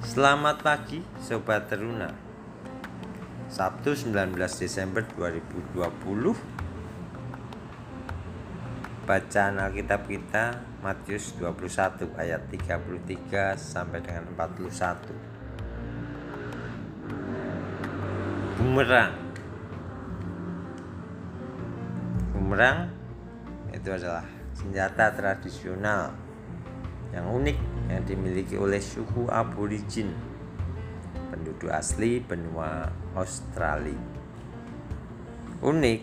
Selamat pagi Sobat Teruna. Sabtu 19 Desember 2020 Bacaan Alkitab kita Matius 21 ayat 33 sampai dengan 41 Bumerang. Bumerang itu adalah senjata tradisional yang unik yang dimiliki oleh suku aborigin penduduk asli benua Australia. Unik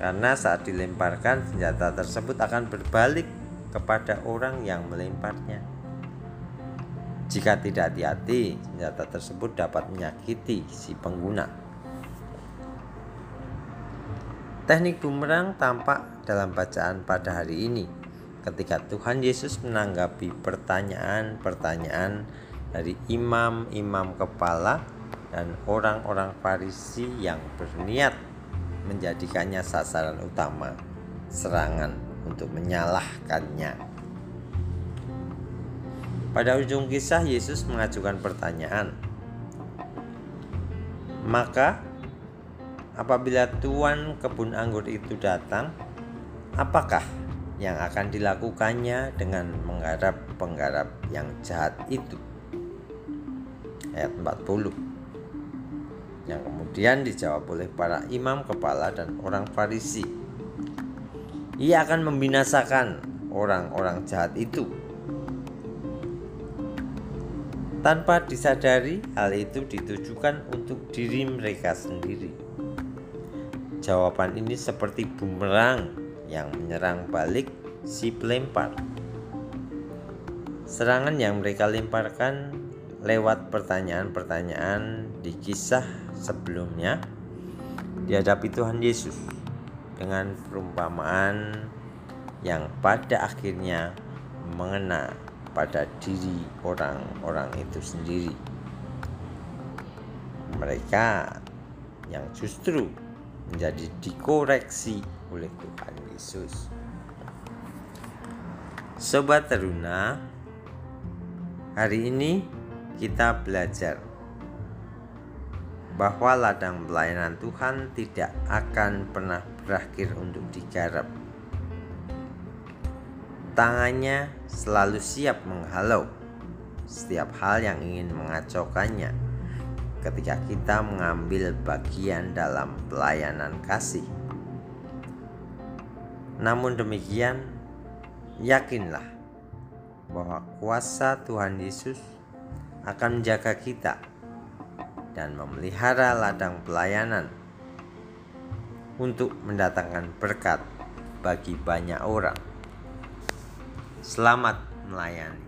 karena saat dilemparkan senjata tersebut akan berbalik kepada orang yang melemparnya. Jika tidak hati-hati, senjata tersebut dapat menyakiti si pengguna. Teknik bumerang tampak dalam bacaan pada hari ini ketika Tuhan Yesus menanggapi pertanyaan-pertanyaan dari imam-imam kepala dan orang-orang Farisi yang berniat menjadikannya sasaran utama serangan untuk menyalahkannya. Pada ujung kisah Yesus mengajukan pertanyaan. Maka apabila tuan kebun anggur itu datang, apakah yang akan dilakukannya dengan menggarap penggarap yang jahat itu. Ayat 40 yang kemudian dijawab oleh para imam kepala dan orang Farisi. Ia akan membinasakan orang-orang jahat itu. Tanpa disadari, hal itu ditujukan untuk diri mereka sendiri. Jawaban ini seperti bumerang yang menyerang balik si pelempar. Serangan yang mereka lemparkan lewat pertanyaan-pertanyaan di kisah sebelumnya dihadapi Tuhan Yesus dengan perumpamaan yang pada akhirnya mengena pada diri orang-orang itu sendiri. Mereka yang justru menjadi dikoreksi oleh Tuhan Yesus. Sobat Teruna, hari ini kita belajar bahwa ladang pelayanan Tuhan tidak akan pernah berakhir untuk digarap. Tangannya selalu siap menghalau setiap hal yang ingin mengacaukannya ketika kita mengambil bagian dalam pelayanan kasih. Namun demikian, yakinlah bahwa kuasa Tuhan Yesus akan menjaga kita dan memelihara ladang pelayanan untuk mendatangkan berkat bagi banyak orang. Selamat melayani.